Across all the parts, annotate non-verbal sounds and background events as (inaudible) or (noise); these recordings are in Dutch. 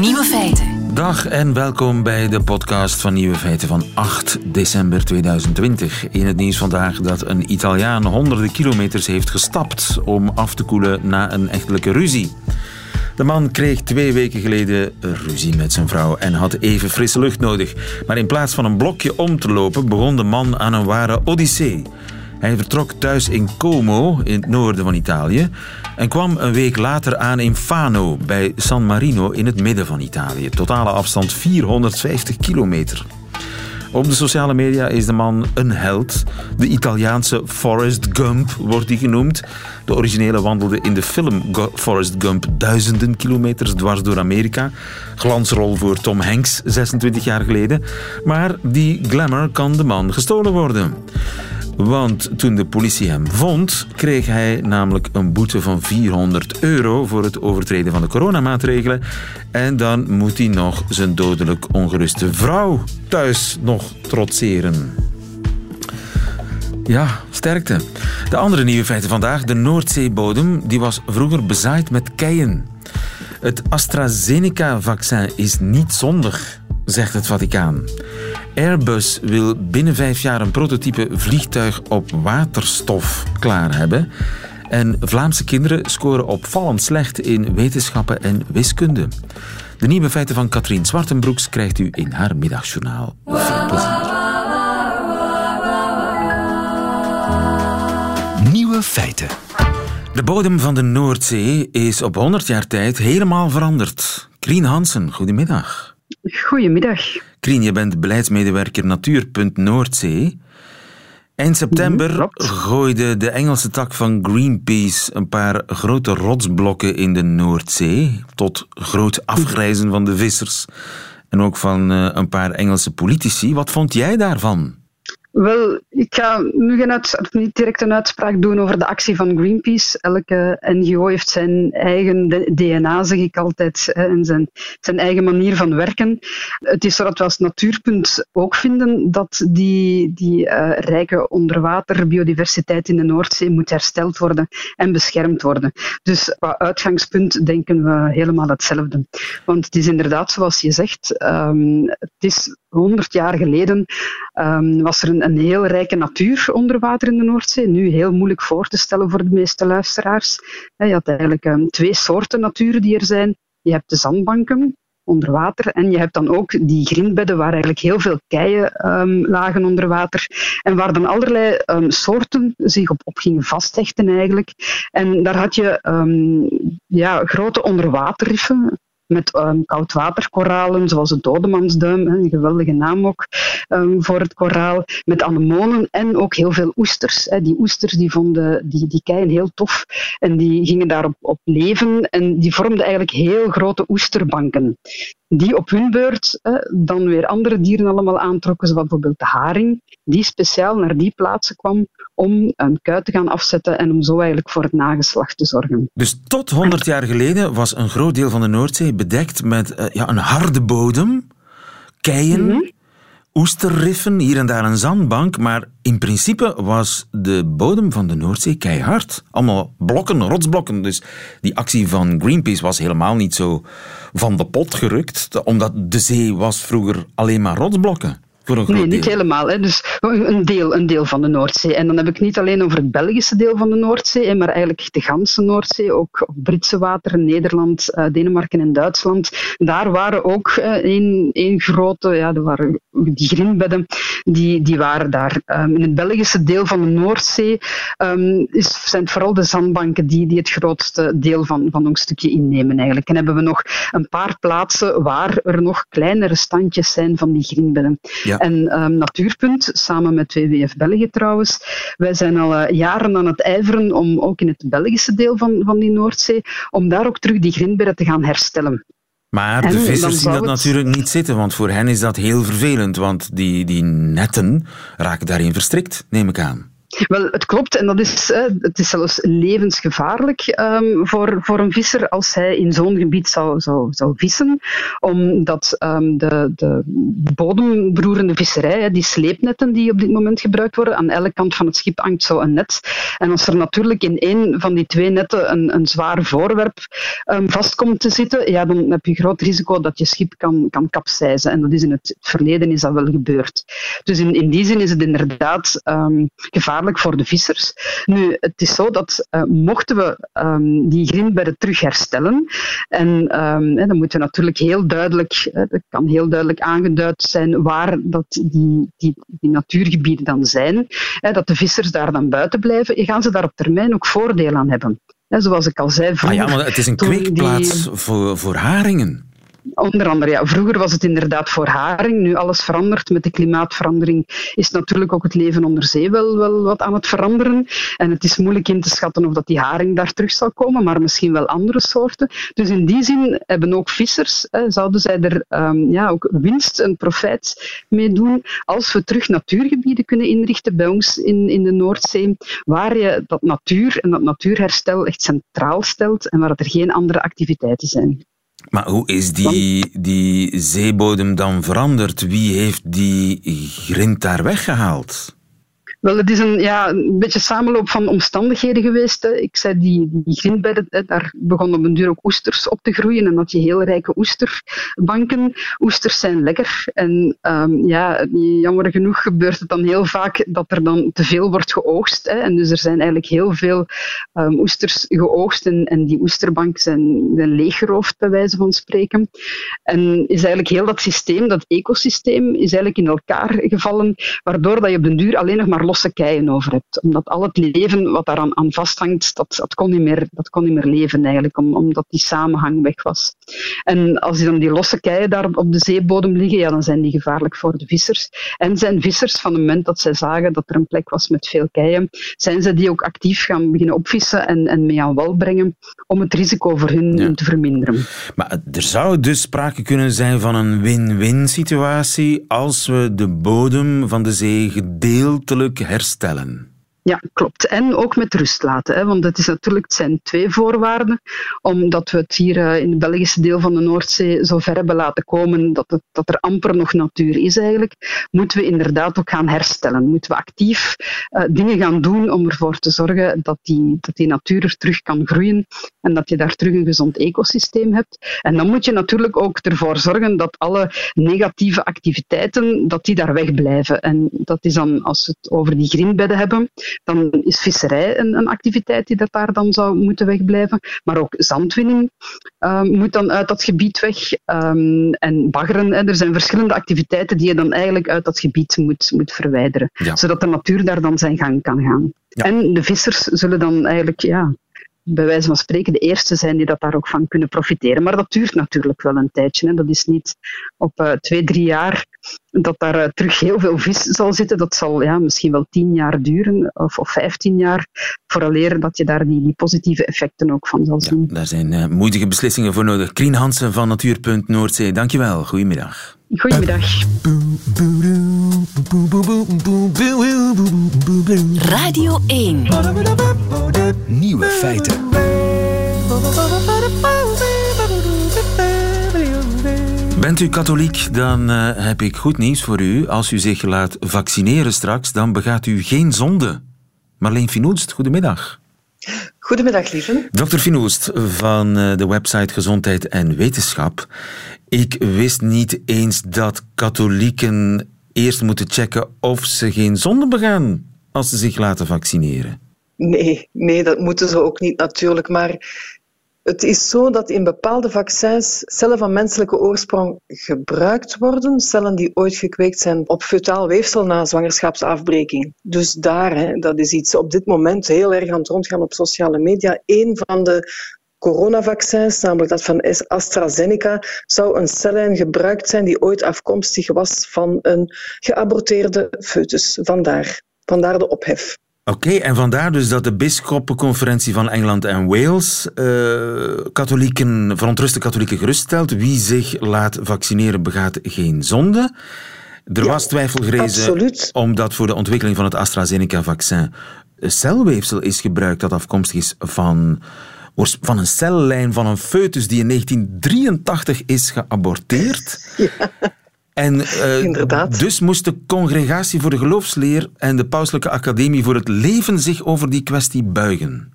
Nieuwe feiten. Dag en welkom bij de podcast van Nieuwe Feiten van 8 december 2020. In het nieuws vandaag dat een Italiaan honderden kilometers heeft gestapt om af te koelen na een echtelijke ruzie. De man kreeg twee weken geleden ruzie met zijn vrouw en had even frisse lucht nodig. Maar in plaats van een blokje om te lopen, begon de man aan een ware odyssee. Hij vertrok thuis in Como, in het noorden van Italië, en kwam een week later aan in Fano, bij San Marino in het midden van Italië. Totale afstand 450 kilometer. Op de sociale media is de man een held. De Italiaanse Forrest Gump wordt hij genoemd. De originele wandelde in de film Forrest Gump duizenden kilometers dwars door Amerika. Glansrol voor Tom Hanks 26 jaar geleden. Maar die glamour kan de man gestolen worden. Want toen de politie hem vond, kreeg hij namelijk een boete van 400 euro voor het overtreden van de coronamaatregelen. En dan moet hij nog zijn dodelijk ongeruste vrouw thuis nog trotseren. Ja, sterkte. De andere nieuwe feiten vandaag. De Noordzeebodem die was vroeger bezaaid met keien. Het AstraZeneca-vaccin is niet zondig, zegt het Vaticaan. Airbus wil binnen vijf jaar een prototype vliegtuig op waterstof klaar hebben. En Vlaamse kinderen scoren opvallend slecht in wetenschappen en wiskunde. De nieuwe feiten van Katrien Zwartenbroeks krijgt u in haar middagjournaal. Veel plezier. Nieuwe feiten. De bodem van de Noordzee is op 100 jaar tijd helemaal veranderd. Krien Hansen, goedemiddag. Goedemiddag. Krien, je bent beleidsmedewerker Natuurpunt Noordzee. Eind september Mhm, gooide de Engelse tak van Greenpeace een paar grote rotsblokken in de Noordzee. Tot groot afgrijzen van de vissers en ook van eh, een paar Engelse politici. Wat vond jij daarvan? Wel, ik ga nu geen uits- niet direct een uitspraak doen over de actie van Greenpeace. Elke NGO heeft zijn eigen DNA, zeg ik altijd, en zijn, zijn eigen manier van werken. Het is zo dat we als natuurpunt ook vinden dat die, die eh, rijke onderwater biodiversiteit in de Noordzee moet hersteld worden en beschermd worden. Dus qua uitgangspunt denken we helemaal hetzelfde. Want het is inderdaad, zoals je zegt, ehm, het is 100 jaar geleden ehm, was er een, heel rijke natuur onder water in de Noordzee. Nu heel moeilijk voor te stellen voor de meeste luisteraars. Je had eigenlijk ehm, twee soorten natuur die er zijn. Je hebt de zandbanken onder water en je hebt dan ook die grindbedden waar eigenlijk heel veel keien ehm, lagen onder water en waar dan allerlei soorten zich op, op gingen vasthechten eigenlijk. En daar had je ja, grote onderwaterriffen met um, koudwaterkoralen, zoals het dodemansduim, een geweldige naam ook um, voor het koraal, met anemonen en ook heel veel oesters. Hè. Die oesters die vonden die, die keien heel tof en die gingen daarop op leven en die vormden eigenlijk heel grote oesterbanken. Die op hun beurt dan weer andere dieren allemaal aantrokken, zoals bijvoorbeeld de haring, die speciaal naar die plaatsen kwam om een kuit te gaan afzetten en om zo eigenlijk voor het nageslacht te zorgen. Dus tot 100 jaar geleden was een groot deel van de Noordzee bedekt met eh, ja, een harde bodem, keien, Mhm. oesterriffen, hier en daar een zandbank. Maar in principe was de bodem van de Noordzee keihard. Allemaal blokken, rotsblokken. Dus die actie van Greenpeace was helemaal niet zo van de pot gerukt, omdat de zee was vroeger alleen maar rotsblokken. Een Nee, niet deel. helemaal. Hè. Dus een deel, een deel van de Noordzee. En dan heb ik niet alleen over het Belgische deel van de Noordzee, maar eigenlijk de ganse Noordzee, ook Britse wateren, Nederland, eh, Denemarken en Duitsland. Daar waren ook eh, één, één grote, ja, er waren die grindbedden, die, die waren daar. Ehm, in het Belgische deel van de Noordzee ehm, is, zijn het vooral de zandbanken die, die het grootste deel van, van ons stukje innemen eigenlijk. En hebben we nog een paar plaatsen waar er nog kleinere standjes zijn van die grindbedden. Ja. En ehm, Natuurpunt, samen met WWF België trouwens, wij zijn al eh, jaren aan het ijveren om ook in het Belgische deel van, van die Noordzee, om daar ook terug die grindbedden te gaan herstellen. Maar En de vissers zien dat het- natuurlijk niet zitten, want voor hen is dat heel vervelend, want die, die netten raken daarin verstrikt, neem ik aan. Wel, het klopt en dat is, het is zelfs levensgevaarlijk um, voor, voor een visser als hij in zo'n gebied zou, zou, zou vissen, omdat um, de, de bodembroerende visserij, die sleepnetten die op dit moment gebruikt worden, aan elke kant van het schip hangt zo een net. En als er natuurlijk in één van die twee netten een, een zwaar voorwerp um, vast komt te zitten, ja, dan heb je groot risico dat je schip kan, kan capseizen. En dat is in het verleden is dat wel gebeurd. Dus in, in die zin is het inderdaad gevaarlijk voor de vissers. Nu, het is zo dat uh, mochten we um, die grindbedden terug herstellen, en um, dan moeten we natuurlijk heel duidelijk, het kan heel duidelijk aangeduid zijn waar dat die, die, die natuurgebieden dan zijn, dat de vissers daar dan buiten blijven, gaan ze daar op termijn ook voordeel aan hebben. Zoals ik al zei vroeger. Ah ja, maar het is een kweekplaats die... voor, voor haringen. Onder andere, ja. Vroeger was het inderdaad voor haring. Nu alles verandert. Met de klimaatverandering is natuurlijk ook het leven onder zee wel, wel wat aan het veranderen. En het is moeilijk in te schatten of dat die haring daar terug zal komen, maar misschien wel andere soorten. Dus in die zin hebben ook vissers, zouden zij er um, ja, ook winst en profijt mee doen als we terug natuurgebieden kunnen inrichten bij ons in, in de Noordzee, waar je dat natuur en dat natuurherstel echt centraal stelt en waar er geen andere activiteiten zijn. Maar hoe is die, die zeebodem dan veranderd? Wie heeft die grind daar weggehaald? Wel, het is een, ja, een beetje samenloop van omstandigheden geweest. Hè. Ik zei, die, die grindbedden, daar begonnen op een duur ook oesters op te groeien. En dat je heel rijke oesterbanken. Oesters zijn lekker. En um, ja, jammer genoeg gebeurt het dan heel vaak dat er dan te veel wordt geoogst. Hè. En dus er zijn eigenlijk heel veel um, oesters geoogst. En, en die oesterbanken zijn, zijn leeggeroofd, bij wijze van spreken. En is eigenlijk heel dat systeem, dat ecosysteem, is eigenlijk in elkaar gevallen. Waardoor dat je op den duur alleen nog maar losse keien over hebt. Omdat al het leven wat daaraan aan vasthangt, dat, dat, kon niet meer, dat kon niet meer leven eigenlijk, omdat die samenhang weg was. En als die dan die losse keien daar op de zeebodem liggen, ja, dan zijn die gevaarlijk voor de vissers. En zijn vissers, van het moment dat zij zagen dat er een plek was met veel keien, zijn ze die ook actief gaan beginnen opvissen en, en mee aan wal brengen om het risico voor hun te verminderen. Maar er zou dus sprake kunnen zijn van een win-win situatie als we de bodem van de zee gedeeltelijk herstellen. Ja, klopt. En ook met rust laten. Hè? Want het, is natuurlijk, zijn twee voorwaarden. Omdat we het hier uh, in het Belgische deel van de Noordzee zo ver hebben laten komen dat, dat er amper nog natuur is eigenlijk, moeten we inderdaad ook gaan herstellen. Moeten we actief uh, dingen gaan doen om ervoor te zorgen dat die, dat die natuur er terug kan groeien en dat je daar terug een gezond ecosysteem hebt. En dan moet je natuurlijk ook ervoor zorgen dat alle negatieve activiteiten dat die daar wegblijven. En dat is dan, als we het over die grindbedden hebben, dan is visserij een, een, activiteit die dat daar dan zou moeten wegblijven. Maar ook zandwinning uh, moet dan uit dat gebied weg. Um, en baggeren. Hè. Er zijn verschillende activiteiten die je dan eigenlijk uit dat gebied moet, moet verwijderen. Zodat de natuur daar dan zijn gang kan gaan. Ja. En de vissers zullen dan eigenlijk ja, bij wijze van spreken de eerste zijn die dat daar ook van kunnen profiteren. Maar dat duurt natuurlijk wel een tijdje. Hè. Dat is niet op uh, twee, drie jaar dat daar uh, terug heel veel vis zal zitten. Dat zal ja, misschien wel tien jaar duren, of, of vijftien jaar, vooraleer dat je daar die, die positieve effecten ook van zal zien. Ja, daar zijn uh, moedige beslissingen voor nodig. Krien Hansen van Natuurpunt Noordzee, dankjewel. Goedemiddag. Goedemiddag. Radio 1. Nieuwe feiten. Bent u katholiek, dan uh, heb ik goed nieuws voor u. Als u zich laat vaccineren straks, dan begaat u geen zonde. Marleen Finoelst, goedemiddag. Goedemiddag, lieve. Dr. Finoelst van uh, de website Gezondheid en Wetenschap. Ik wist niet eens dat katholieken eerst moeten checken of ze geen zonde begaan als ze zich laten vaccineren. Nee, nee, dat moeten ze ook niet natuurlijk. Maar het is zo dat in bepaalde vaccins cellen van menselijke oorsprong gebruikt worden, cellen die ooit gekweekt zijn op fetaal weefsel na zwangerschapsafbreking. Dus daar, hè, dat is iets op dit moment heel erg aan het rondgaan op sociale media. Een van de coronavaccins, namelijk dat van AstraZeneca, zou een cellijn gebruikt zijn die ooit afkomstig was van een geaborteerde foetus. Vandaar, vandaar de ophef. Oké, en vandaar dus dat de bisschoppenconferentie van Engeland en Wales uh, katholieken, verontruste katholieken geruststelt. Wie zich laat vaccineren begaat geen zonde. Er was twijfel gerezen absoluut. omdat voor de ontwikkeling van het AstraZeneca-vaccin celweefsel is gebruikt dat afkomstig is van, van een cellijn van een foetus die in 1983 is geaborteerd. (laughs) Ja. En uh, dus moest de Congregatie voor de Geloofsleer en de Pauselijke Academie voor het Leven zich over die kwestie buigen.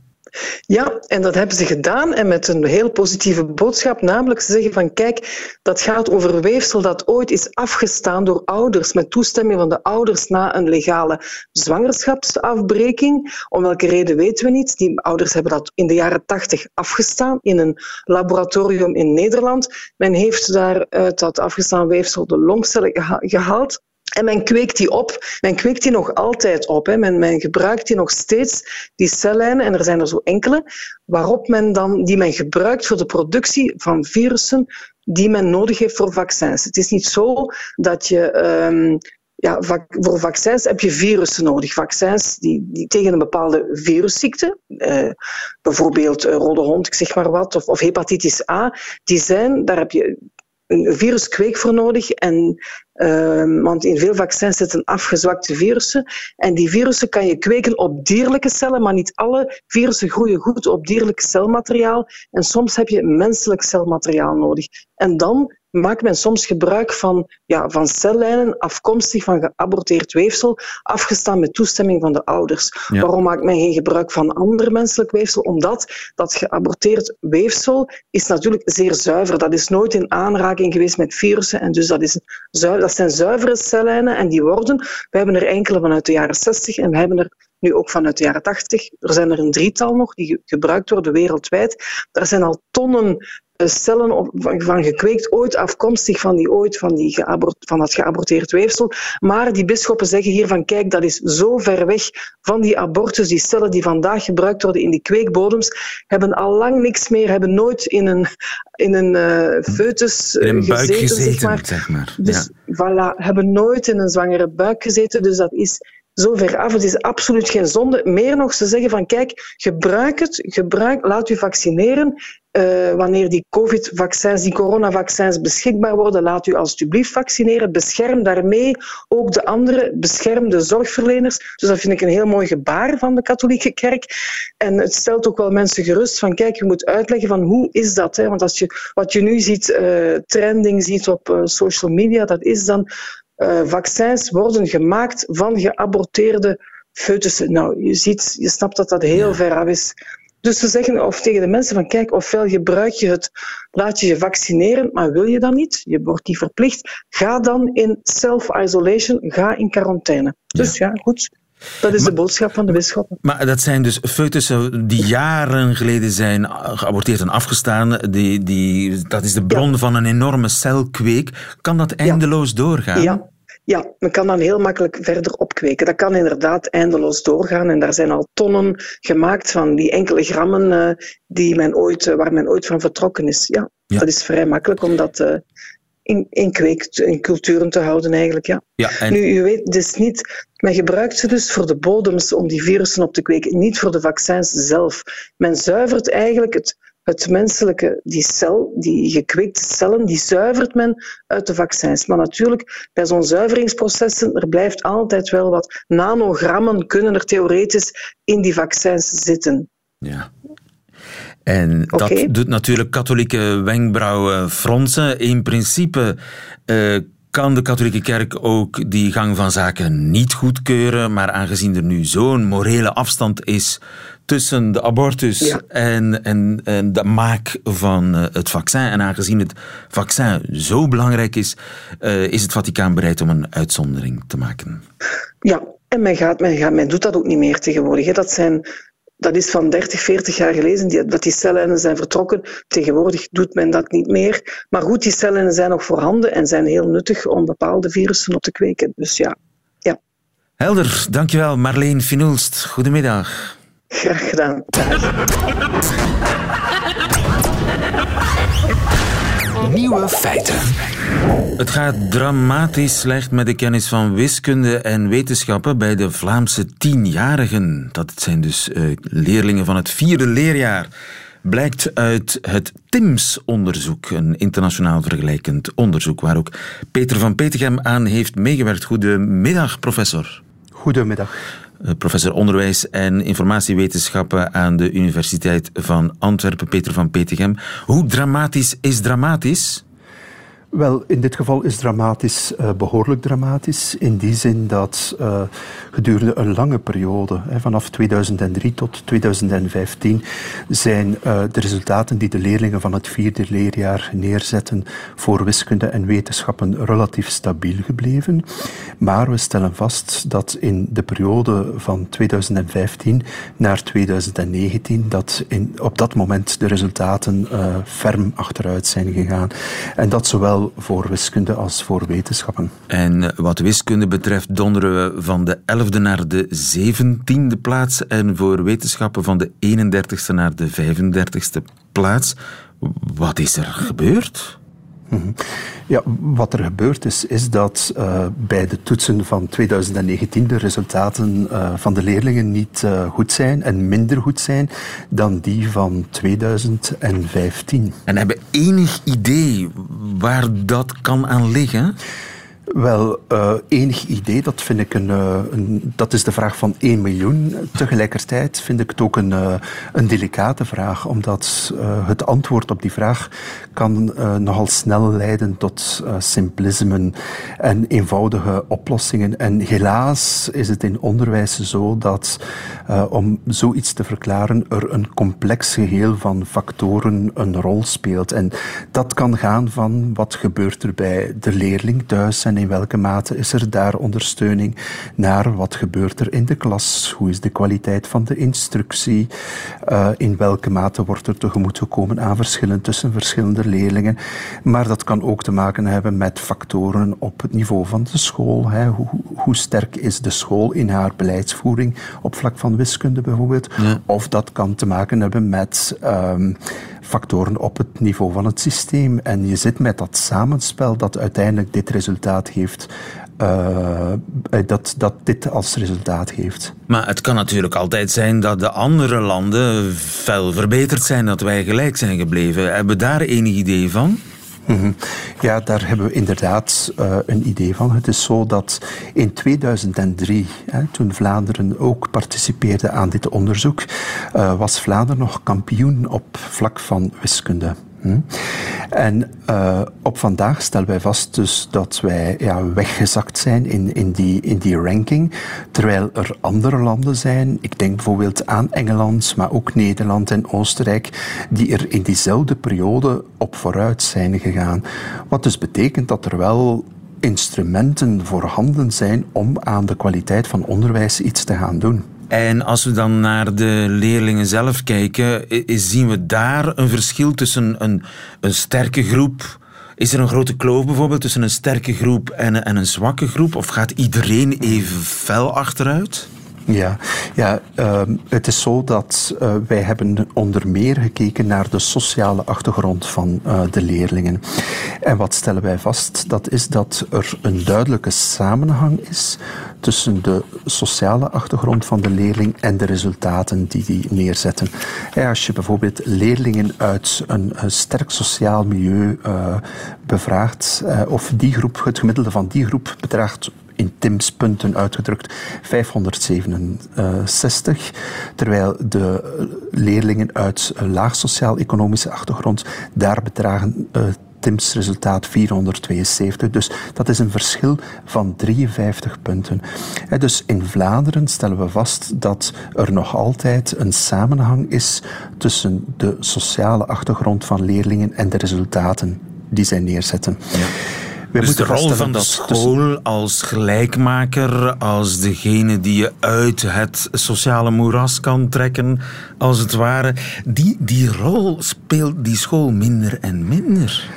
Ja, en dat hebben ze gedaan en met een heel positieve boodschap, namelijk ze zeggen van kijk, dat gaat over weefsel dat ooit is afgestaan door ouders, met toestemming van de ouders na een legale zwangerschapsafbreking. Om welke reden weten we niet. Die ouders hebben dat in de jaren tachtig afgestaan in een laboratorium in Nederland. Men heeft daaruit dat afgestaan weefsel de longcellen gehaald. En men kweekt die op. Men kweekt die nog altijd op. Hè. Men, men gebruikt die nog steeds, die cellijnen, en er zijn er zo enkele, waarop men dan, die men gebruikt voor de productie van virussen die men nodig heeft voor vaccins. Het is niet zo dat je... Um, ja, voor vaccins heb je virussen nodig. Vaccins die, die tegen een bepaalde virusziekte, eh, bijvoorbeeld rode hond, ik zeg maar wat, of, of hepatitis A, die zijn, daar heb je een viruskweek voor nodig. En, uh, want in veel vaccins zitten afgezwakte virussen. En die virussen kan je kweken op dierlijke cellen, maar niet alle virussen groeien goed op dierlijk celmateriaal. En soms heb je menselijk celmateriaal nodig. En dan maakt men soms gebruik van, ja, van cellijnen afkomstig van geaborteerd weefsel, afgestaan met toestemming van de ouders. Waarom maakt men geen gebruik van ander menselijk weefsel? Omdat dat geaborteerd weefsel is natuurlijk zeer zuiver. Dat is nooit in aanraking geweest met virussen en dus dat, is dat zijn zuivere cellijnen en die worden, we hebben er enkele vanuit de jaren 60 en we hebben er nu ook vanuit de jaren 80. Er zijn er een drietal nog die gebruikt worden wereldwijd. Er zijn al tonnen cellen van, gekweekt, ooit afkomstig van, die, ooit van, die van dat geaborteerd weefsel. Maar die bisschoppen zeggen hier van kijk, dat is zo ver weg van die abortus, die cellen die vandaag gebruikt worden in die kweekbodems, hebben al lang niks meer, hebben nooit in een, in een uh, foetus in een gezeten, gezeten, zeg maar. Zeg maar. Dus voilà, hebben nooit in een zwangere buik gezeten, dus dat is zo ver af. Het is absoluut geen zonde. Meer nog, ze zeggen van kijk, gebruik het, gebruik, laat u vaccineren. Uh, wanneer die covid-vaccins, die coronavaccins beschikbaar worden, laat u alstublieft vaccineren. Bescherm daarmee ook de andere beschermde zorgverleners. Dus dat vind ik een heel mooi gebaar van de katholieke kerk. En het stelt ook wel mensen gerust van kijk, je moet uitleggen van hoe is dat? Hè? Want als je, wat je nu ziet, uh, trending ziet op uh, social media, dat is dan uh, vaccins worden gemaakt van geaborteerde foetussen. Nou, je ziet, je snapt dat dat heel ver af is. Dus ze zeggen of tegen de mensen van kijk, ofwel gebruik je het, laat je je vaccineren, maar wil je dat niet, je wordt niet verplicht, ga dan in self-isolation, ga in quarantaine. Dus ja, goed. Dat is de boodschap van de bisschoppen. Maar dat zijn dus foetussen die jaren geleden zijn geaborteerd en afgestaan. Die, die, dat is de bron van een enorme celkweek. Kan dat eindeloos doorgaan? Ja. Ja, men kan dan heel makkelijk verder opkweken. Dat kan inderdaad eindeloos doorgaan. En daar zijn al tonnen gemaakt van die enkele grammen uh, die men ooit, uh, waar men ooit van vertrokken is. Ja, dat is vrij makkelijk om dat uh, in, in, in culturen te houden eigenlijk. Ja. ja en... Nu, u weet, dus niet, men gebruikt ze dus voor de bodems om die virussen op te kweken, niet voor de vaccins zelf. Men zuivert eigenlijk het het menselijke, die cel, die gekweekte cellen, die zuivert men uit de vaccins. Maar natuurlijk, bij zo'n zuiveringsprocessen, er blijft altijd wel wat nanogrammen kunnen er theoretisch in die vaccins zitten. Ja. En dat doet natuurlijk katholieke wenkbrauwen fronsen. In principe uh, kan de katholieke kerk ook die gang van zaken niet goedkeuren, maar aangezien er nu zo'n morele afstand is tussen de abortus en, en, en, de maak van uh, het vaccin, en aangezien het vaccin zo belangrijk is, uh, is het Vaticaan bereid om een uitzondering te maken. Ja, en men, gaat, men, gaat, men doet dat ook niet meer tegenwoordig. Hè. Dat zijn dat is van 30, 40 jaar geleden die, dat die cellijnen zijn vertrokken. Tegenwoordig doet men dat niet meer. Maar goed, die cellijnen zijn nog voorhanden en zijn heel nuttig om bepaalde virussen op te kweken. Dus ja. ja. Helder, dankjewel Marleen Finulst. Goedemiddag. Graag gedaan. (laughs) Nieuwe feiten. Het gaat dramatisch slecht met de kennis van wiskunde en wetenschappen bij de Vlaamse tienjarigen. Dat zijn dus uh, leerlingen van het vierde leerjaar blijkt uit het TIMS-onderzoek, een internationaal vergelijkend onderzoek, waar ook Peter van Petegem aan heeft meegewerkt. Goedemiddag, professor. Goedemiddag. Eh, professor onderwijs en informatiewetenschappen aan de Universiteit van Antwerpen, Peter van Petegem. Hoe dramatisch is dramatisch? Wel, in dit geval is dramatisch uh, behoorlijk dramatisch. In die zin dat uh, gedurende een lange periode, hè, vanaf 2003 tot 2015, zijn uh, de resultaten die de leerlingen van het vierde leerjaar neerzetten voor wiskunde en wetenschappen relatief stabiel gebleven. Maar we stellen vast dat in de periode van 2015 naar 2019, dat in, op dat moment de resultaten ferm achteruit zijn gegaan. En dat zowel voor wiskunde als voor wetenschappen. En wat wiskunde betreft donderen we van de 11e naar de 17e plaats en voor wetenschappen van de 31e naar de 35e plaats. Wat is er gebeurd? Mhm. Ja, wat er gebeurd is, is dat uh, bij de toetsen van 2019 de resultaten uh, van de leerlingen niet uh, goed zijn en minder goed zijn dan die van 2015. En hebben enig idee waar dat kan aan liggen? Wel, uh, enig idee, dat vind ik een, uh, een, Dat is de vraag van 1 miljoen. Tegelijkertijd vind ik het ook een, uh, een delicate vraag, omdat het antwoord op die vraag kan nogal snel leiden tot simplismen en eenvoudige oplossingen. En helaas is het in onderwijs zo dat om zoiets te verklaren er een complex geheel van factoren een rol speelt. En dat kan gaan van wat gebeurt er bij de leerling thuis en in welke mate is er daar ondersteuning naar wat gebeurt er in de klas, hoe is de kwaliteit van de instructie, uh, in welke mate wordt er tegemoet gekomen aan verschillen tussen verschillende leerlingen. Maar dat kan ook te maken hebben met factoren op het niveau van de school. Hè. Hoe, hoe, sterk is de school in haar beleidsvoering op vlak van wiskunde bijvoorbeeld? Ja. Of dat kan te maken hebben met um, factoren op het niveau van het systeem. En je zit met dat samenspel dat uiteindelijk dit resultaat heeft. Uh, dat, dat dit als resultaat geeft. Maar het kan natuurlijk altijd zijn dat de andere landen fel verbeterd zijn, dat wij gelijk zijn gebleven. Hebben we daar enig idee van? Mhm. Ja, daar hebben we inderdaad uh, een idee van. Het is zo dat in 2003, hè, toen Vlaanderen ook participeerde aan dit onderzoek, uh, was Vlaanderen nog kampioen op vlak van wiskunde. Hm? En uh, op vandaag stellen wij vast dus dat wij ja, weggezakt zijn in, in, die, in die ranking, terwijl er andere landen zijn, ik denk bijvoorbeeld aan Engeland, maar ook Nederland en Oostenrijk, die er in diezelfde periode op vooruit zijn gegaan. Wat dus betekent dat er wel instrumenten voorhanden zijn om aan de kwaliteit van onderwijs iets te gaan doen. En als we dan naar de leerlingen zelf kijken, zien we daar een verschil tussen een, een sterke groep. Is er een grote kloof bijvoorbeeld tussen een sterke groep en, en een zwakke groep? Of gaat iedereen even fel achteruit? Ja, ja uh, het is zo dat uh, wij hebben onder meer gekeken naar de sociale achtergrond van uh, de leerlingen. En wat stellen wij vast? Dat is dat er een duidelijke samenhang is tussen de sociale achtergrond van de leerling en de resultaten die die neerzetten. Als je bijvoorbeeld leerlingen uit een, een sterk sociaal milieu bevraagt, of die groep, het gemiddelde van die groep bedraagt in TIMS punten uitgedrukt 567, terwijl de leerlingen uit laag sociaal-economische achtergrond daar bedragen uh, TIMS resultaat 472. Dus dat is een verschil van 53 punten. Dus in Vlaanderen stellen we vast dat er nog altijd een samenhang is tussen de sociale achtergrond van leerlingen en de resultaten die zij neerzetten. Ja. We dus de rol van de school als gelijkmaker, als degene die je uit het sociale moeras kan trekken, als het ware, die, die rol speelt die school minder en minder.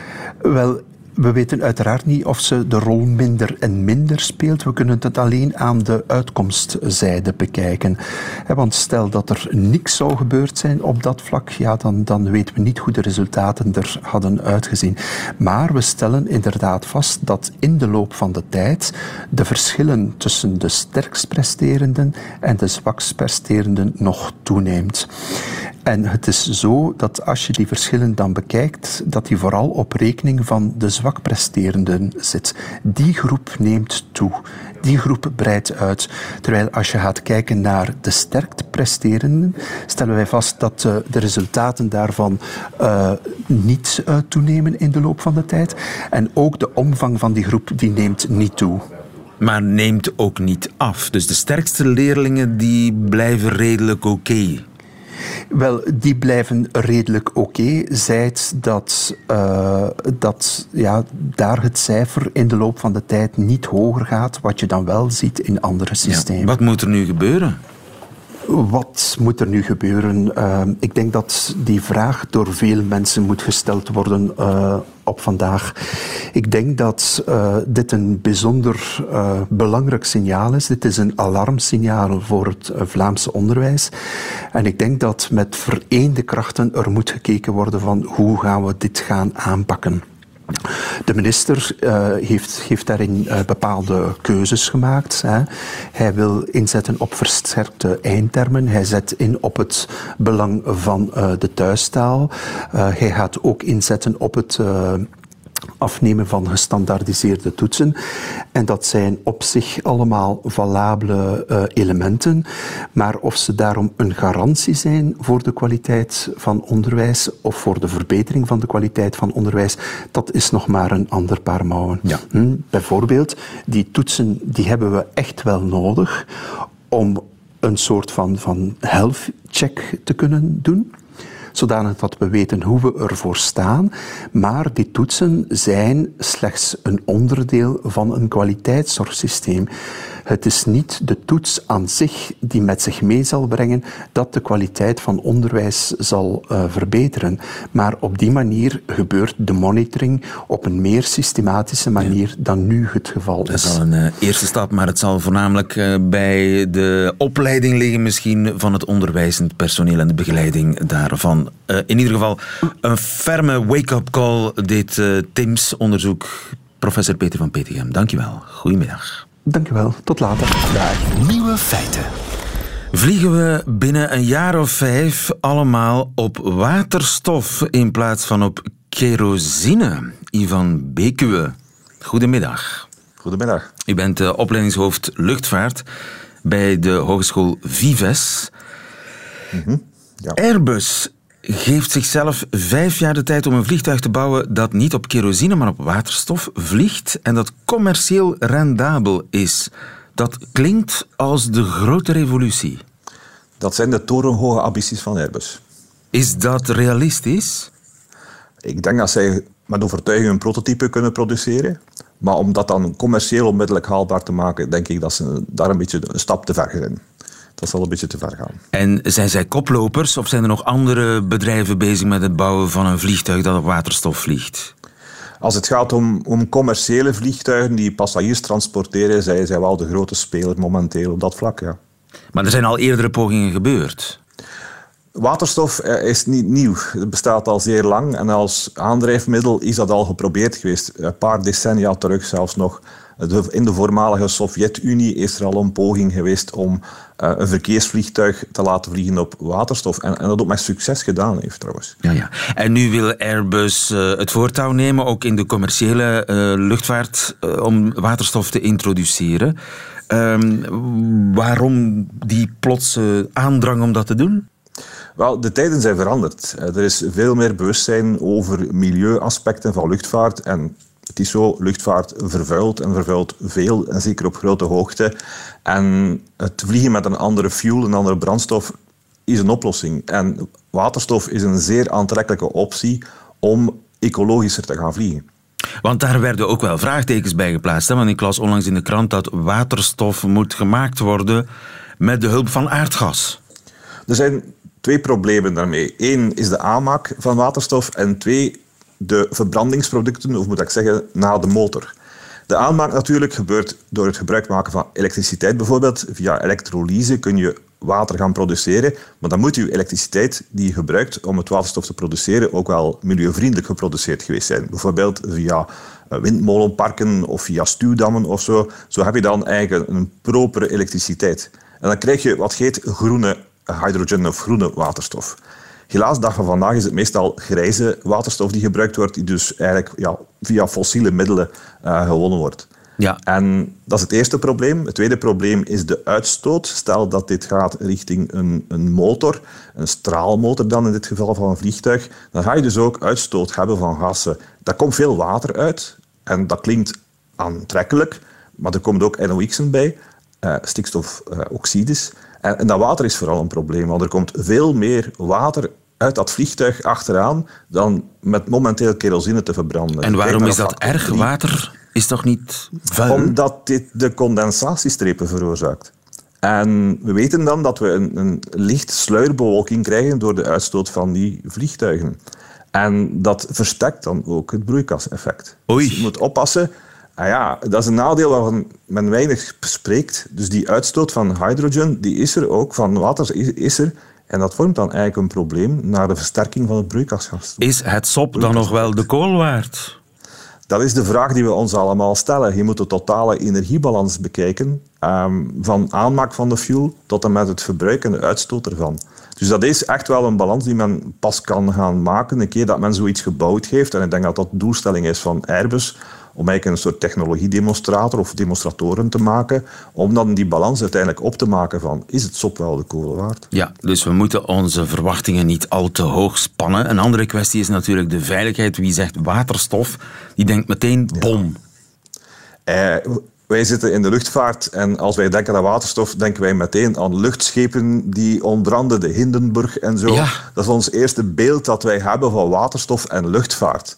Wel, we weten uiteraard niet of ze de rol minder en minder speelt. We kunnen het alleen aan de uitkomstzijde bekijken. Want stel dat er niks zou gebeurd zijn op dat vlak, ja, dan, dan weten we niet hoe de resultaten er hadden uitgezien. Maar we stellen inderdaad vast dat in de loop van de tijd de verschillen tussen de sterkst presterenden en de zwakst presterenden nog toeneemt. En het is zo dat als je die verschillen dan bekijkt, dat die vooral op rekening van de zwak presterenden zit. Die groep neemt toe. Die groep breidt uit. Terwijl als je gaat kijken naar de sterk presterenden, stellen wij vast dat uh, de resultaten daarvan uh, niet uh, toenemen in de loop van de tijd. En ook de omvang van die groep die neemt niet toe. Maar neemt ook niet af. Dus de sterkste leerlingen die blijven redelijk oké. Wel, die blijven redelijk oké. Okay, zijt dat, uh, dat ja, daar het cijfer in de loop van de tijd niet hoger gaat, wat je dan wel ziet in andere systemen. Ja, wat moet er nu gebeuren? Wat moet er nu gebeuren? Uh, ik denk dat die vraag door veel mensen moet gesteld worden uh, op vandaag. Ik denk dat uh, dit een bijzonder belangrijk signaal is. Dit is een alarmsignaal voor het Vlaamse onderwijs. En ik denk dat met vereende krachten er moet gekeken worden van hoe gaan we dit gaan aanpakken. De minister uh, heeft, heeft daarin uh, bepaalde keuzes gemaakt. Hè. Hij wil inzetten op versterkte eindtermen. Hij zet in op het belang van uh, de thuistaal. hij gaat ook inzetten op het afnemen van gestandaardiseerde toetsen. En dat zijn op zich allemaal valabele uh, elementen. Maar of ze daarom een garantie zijn voor de kwaliteit van onderwijs of voor de verbetering van de kwaliteit van onderwijs, dat is nog maar een ander paar mouwen. Ja. Hm? Bijvoorbeeld, die toetsen die hebben we echt wel nodig om een soort van, van health check te kunnen doen zodanig dat we weten hoe we ervoor staan. Maar die toetsen zijn slechts een onderdeel van een kwaliteitszorgsysteem. Het is niet de toets aan zich die met zich mee zal brengen dat de kwaliteit van onderwijs zal uh, verbeteren. Maar op die manier gebeurt de monitoring op een meer systematische manier ja. dan nu het geval is. Dat is al een uh, eerste stap, maar het zal voornamelijk uh, bij de opleiding liggen misschien van het onderwijzend personeel en de begeleiding daarvan. in ieder geval een ferme wake-up call dit TIMS onderzoek. Professor Peter van Petegem, dankjewel. Goedemiddag. Dankjewel, tot later. Dag. Nieuwe feiten. Vliegen we binnen een jaar of vijf allemaal op waterstof in plaats van op kerosine? Ivan Bekuwe, goedemiddag. Goedemiddag. U bent uh, opleidingshoofd luchtvaart bij de Hogeschool Vives. Mm -hmm. ja. Airbus geeft zichzelf vijf jaar de tijd om een vliegtuig te bouwen dat niet op kerosine, maar op waterstof vliegt en dat commercieel rendabel is. Dat klinkt als de grote revolutie. Dat zijn de torenhoge ambities van Airbus. Is dat realistisch? Ik denk dat zij met overtuiging een prototype kunnen produceren. Maar om dat dan commercieel onmiddellijk haalbaar te maken, denk ik dat ze daar een beetje een stap te ver zijn dat zal een beetje te ver gaan. En zijn zij koplopers of zijn er nog andere bedrijven bezig met het bouwen van een vliegtuig dat op waterstof vliegt? Als het gaat om, om commerciële vliegtuigen die passagiers transporteren, zijn zij wel de grote speler momenteel op dat vlak. Ja. Maar er zijn al eerdere pogingen gebeurd. Waterstof eh, is niet nieuw. Het bestaat al zeer lang en als aandrijfmiddel is dat al geprobeerd geweest. Een paar decennia terug zelfs nog. In de voormalige Sovjet-Unie is er al een poging geweest om een verkeersvliegtuig te laten vliegen op waterstof. En, en dat ook met succes gedaan heeft trouwens. Ja, ja. En nu wil Airbus uh, het voortouw nemen, ook in de commerciële uh, luchtvaart, om waterstof te introduceren. Um, waarom die plotse aandrang om dat te doen? Wel, de tijden zijn veranderd. Er is veel meer bewustzijn over milieuaspecten van luchtvaart. En het is zo, luchtvaart vervuilt en vervuilt veel, en zeker op grote hoogte. En het vliegen met een andere fuel, een andere brandstof, is een oplossing. En waterstof is een zeer aantrekkelijke optie om ecologischer te gaan vliegen. Want daar werden ook wel vraagtekens bij geplaatst. Hè? Want ik las onlangs in de krant dat waterstof moet gemaakt worden met de hulp van aardgas. Er zijn twee problemen daarmee. Eén is de aanmaak van waterstof en twee de verbrandingsproducten, of moet ik zeggen, na de motor. De aanmaak natuurlijk gebeurt door het gebruik maken van elektriciteit bijvoorbeeld. Via elektrolyse kun je water gaan produceren, maar dan moet je elektriciteit die je gebruikt om het waterstof te produceren ook wel milieuvriendelijk geproduceerd geweest zijn. Bijvoorbeeld via eh, windmolenparken of via stuwdammen of zo. Zo heb je dan eigenlijk een propere elektriciteit. En dan krijg je wat heet groene hydrogen of groene waterstof. Helaas, dag van vandaag is het meestal grijze waterstof die gebruikt wordt, die dus eigenlijk ja, via fossiele middelen uh, gewonnen wordt. Ja. En dat is het eerste probleem. Het tweede probleem is de uitstoot. Stel dat dit gaat richting een, een motor, een straalmotor dan in dit geval van een vliegtuig, dan ga je dus ook uitstoot hebben van gassen. Daar komt veel water uit en dat klinkt aantrekkelijk, maar er komt ook NOx'en bij, uh, stikstofoxides. En, en dat water is vooral een probleem, want er komt veel meer water uit dat vliegtuig achteraan dan met momenteel kerosine te verbranden. En waarom is dat erg? Water is toch niet vuil? Omdat dit de condensatiestrepen veroorzaakt. En we weten dan dat we een, een licht sluierbewolking krijgen door de uitstoot van die vliegtuigen. En dat versterkt dan ook het broeikaseffect. Oei. Dus je moet oppassen. Ah ja, dat is een nadeel waarvan men weinig spreekt. Dus die uitstoot van hydrogen, die is er ook, van water is er. En dat vormt dan eigenlijk een probleem naar de versterking van het broeikasgas. Is het sop dan nog wel de kool waard? Dat is de vraag die we ons allemaal stellen. Je moet de totale energiebalans bekijken, ehm, van aanmaak van de fuel tot en met het verbruik en de uitstoot ervan. Dus dat is echt wel een balans die men pas kan gaan maken een keer dat men zoiets gebouwd heeft. En ik denk dat dat de doelstelling is van Airbus, om eigenlijk een soort technologiedemonstrator of demonstratoren te maken, om dan die balans uiteindelijk op te maken van is het sop wel de kolen waard? Ja, dus we moeten onze verwachtingen niet al te hoog spannen. Een andere kwestie is natuurlijk de veiligheid. Wie zegt waterstof, die denkt meteen bom. Eh, wij zitten in de luchtvaart en als wij denken aan waterstof, denken wij meteen aan luchtschepen die ontbranden, de Hindenburg en zo. Ja. Dat is ons eerste beeld dat wij hebben van waterstof en luchtvaart.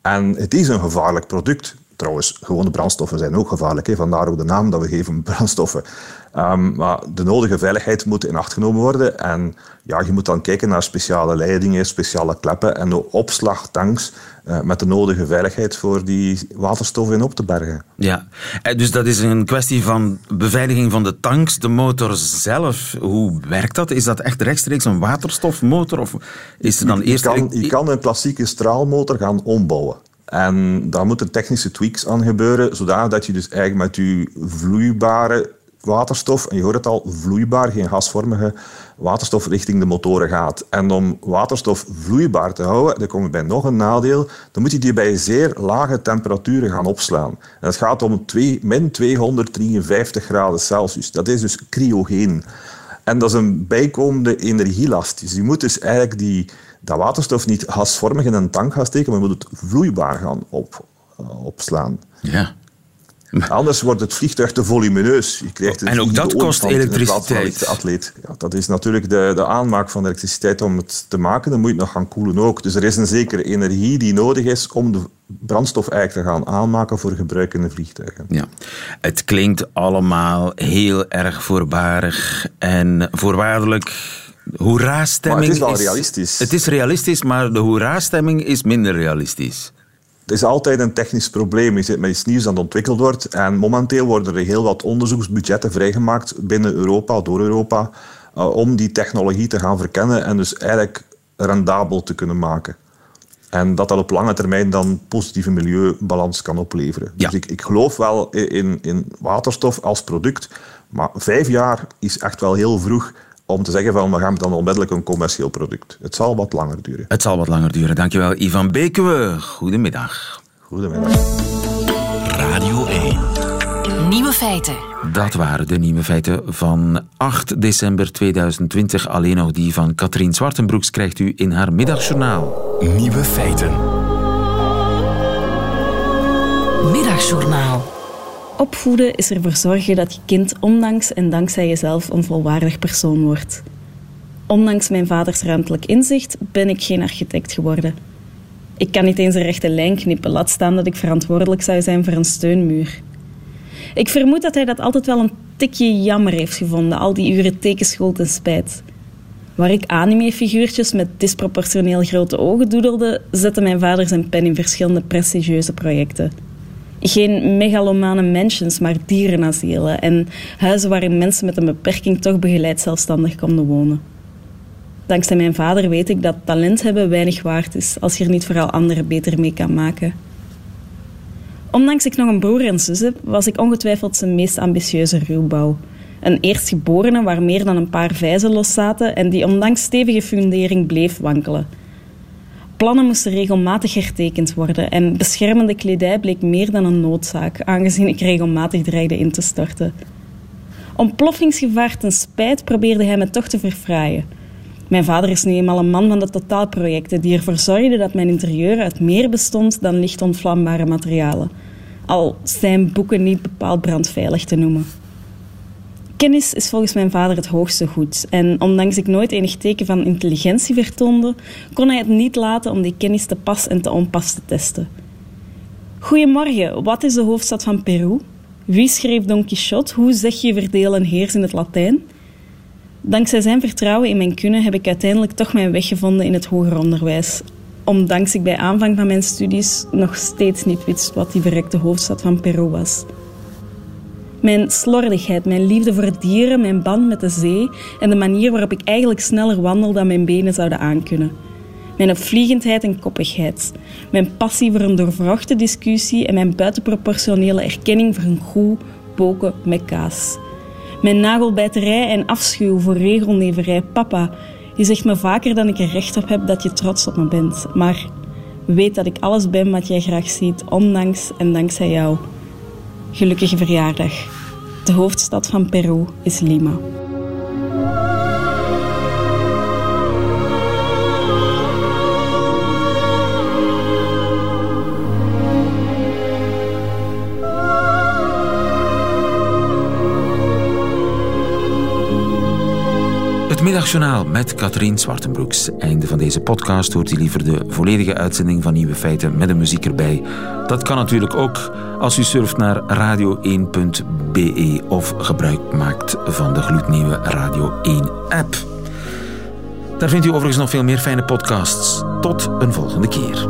En het is een gevaarlijk product. Trouwens, gewone brandstoffen zijn ook gevaarlijk. Hè? Vandaar ook de naam dat we geven, (laughs) brandstoffen. Um, maar de nodige veiligheid moet in acht genomen worden. En ja, je moet dan kijken naar speciale leidingen, speciale kleppen en de opslagtanks uh, met de nodige veiligheid voor die waterstof in op te bergen. Ja, dus dat is een kwestie van beveiliging van de tanks, de motor zelf. Hoe werkt dat? Is dat echt rechtstreeks een waterstofmotor? Of is er dan je, eerst... Kan, je kan een klassieke straalmotor gaan ombouwen. En daar moeten technische tweaks aan gebeuren, zodat je dus eigenlijk met je vloeibare waterstof, en je hoort het al, vloeibaar, geen gasvormige waterstof richting de motoren gaat. En om waterstof vloeibaar te houden, dan kom je bij nog een nadeel, dan moet je die bij zeer lage temperaturen gaan opslaan. En het gaat om 2, min 253 graden Celsius. Dat is dus cryogeen. En dat is een bijkomende energielast. Dus je moet dus eigenlijk die, dat waterstof niet gasvormig in een tank gaan steken, maar moet het vloeibaar gaan op, uh, opslaan. Ja. Anders wordt het vliegtuig te volumineus. Je krijgt en ook dat kost elektriciteit. Atleet. Ja, dat is natuurlijk de, de aanmaak van de elektriciteit om het te maken. Dan moet je het nog gaan koelen ook. Dus er is een zekere energie die nodig is om de brandstof eigenlijk te gaan aanmaken voor gebruik in de vliegtuigen. Ja. Het klinkt allemaal heel erg voorbarig en voorwaardelijk. Hoera-stemming het is wel realistisch. Het is realistisch, maar de hoera-stemming is minder realistisch. Het is altijd een technisch probleem. Je zit met iets nieuws dat ontwikkeld wordt. En momenteel worden er heel wat onderzoeksbudgetten vrijgemaakt binnen Europa, door Europa, uh, om die technologie te gaan verkennen en dus eigenlijk rendabel te kunnen maken. En dat dat op lange termijn dan positieve milieubalans kan opleveren. Ja. Dus ik, ik geloof wel in, in waterstof als product. Maar vijf jaar is echt wel heel vroeg om te zeggen van we gaan dan onmiddellijk een commercieel product. Het zal wat langer duren. Het zal wat langer duren. Dankjewel, Ivan Beekwe. Goedemiddag. Goedemiddag. Radio 1. Nieuwe feiten. Dat waren de nieuwe feiten van 8 december 2020. Alleen nog die van Katrien Zwartenbroeks krijgt u in haar middagjournaal. Nieuwe feiten. Middagjournaal. Opvoeden is ervoor zorgen dat je kind ondanks en dankzij jezelf een volwaardig persoon wordt. Ondanks mijn vaders ruimtelijk inzicht ben ik geen architect geworden. Ik kan niet eens een rechte lijn knippen, laat staan dat ik verantwoordelijk zou zijn voor een steunmuur. Ik vermoed dat hij dat altijd wel een tikje jammer heeft gevonden, al die uren tekenschool ten spijt. Waar ik anime-figuurtjes met disproportioneel grote ogen doedelde, zette mijn vader zijn pen in verschillende prestigieuze projecten. Geen megalomane mansions, maar dierenasielen en huizen waarin mensen met een beperking toch begeleid zelfstandig konden wonen. Dankzij mijn vader weet ik dat talent hebben weinig waard is als je er niet vooral anderen beter mee kan maken. Ondanks ik nog een broer en zus heb, was ik ongetwijfeld zijn meest ambitieuze ruwbouw. Een eerstgeborene waar meer dan een paar vijzen los zaten en die ondanks stevige fundering bleef wankelen. Plannen moesten regelmatig hertekend worden en beschermende kledij bleek meer dan een noodzaak, aangezien ik regelmatig dreigde in te storten. Ontploffingsgevaar ten spijt probeerde hij me toch te verfraaien. Mijn vader is nu eenmaal een man van de totaalprojecten die ervoor zorgde dat mijn interieur uit meer bestond dan licht ontvlambare materialen. Al zijn boeken niet bepaald brandveilig te noemen. Kennis is volgens mijn vader het hoogste goed. En ondanks ik nooit enig teken van intelligentie vertoonde, kon hij het niet laten om die kennis te pas en te onpas te testen. Goedemorgen, wat is de hoofdstad van Peru? Wie schreef Don Quixote? Hoe zeg je verdeel en heers in het Latijn? Dankzij zijn vertrouwen in mijn kunnen heb ik uiteindelijk toch mijn weg gevonden in het hoger onderwijs. Ondanks ik bij aanvang van mijn studies nog steeds niet wist wat die verrekte hoofdstad van Peru was. Mijn slordigheid, mijn liefde voor dieren, mijn band met de zee en de manier waarop ik eigenlijk sneller wandel dan mijn benen zouden aankunnen. Mijn opvliegendheid en koppigheid. Mijn passie voor een doorvrochte discussie en mijn buitenproportionele erkenning voor een goed poken met kaas. Mijn nagelbijterij en afschuw voor regelneverij. Papa, je zegt me vaker dan ik er recht op heb dat je trots op me bent. Maar weet dat ik alles ben wat jij graag ziet, ondanks en dankzij jou. Gelukkige verjaardag. De hoofdstad van Peru is Lima. Middagjournaal met Katrien Zwartenbroeks. Einde van deze podcast hoort u liever de volledige uitzending van Nieuwe Feiten met de muziek erbij. Dat kan natuurlijk ook als u surft naar radio1.be of gebruik maakt van de gloednieuwe Radio 1 app. Daar vindt u overigens nog veel meer fijne podcasts. Tot een volgende keer.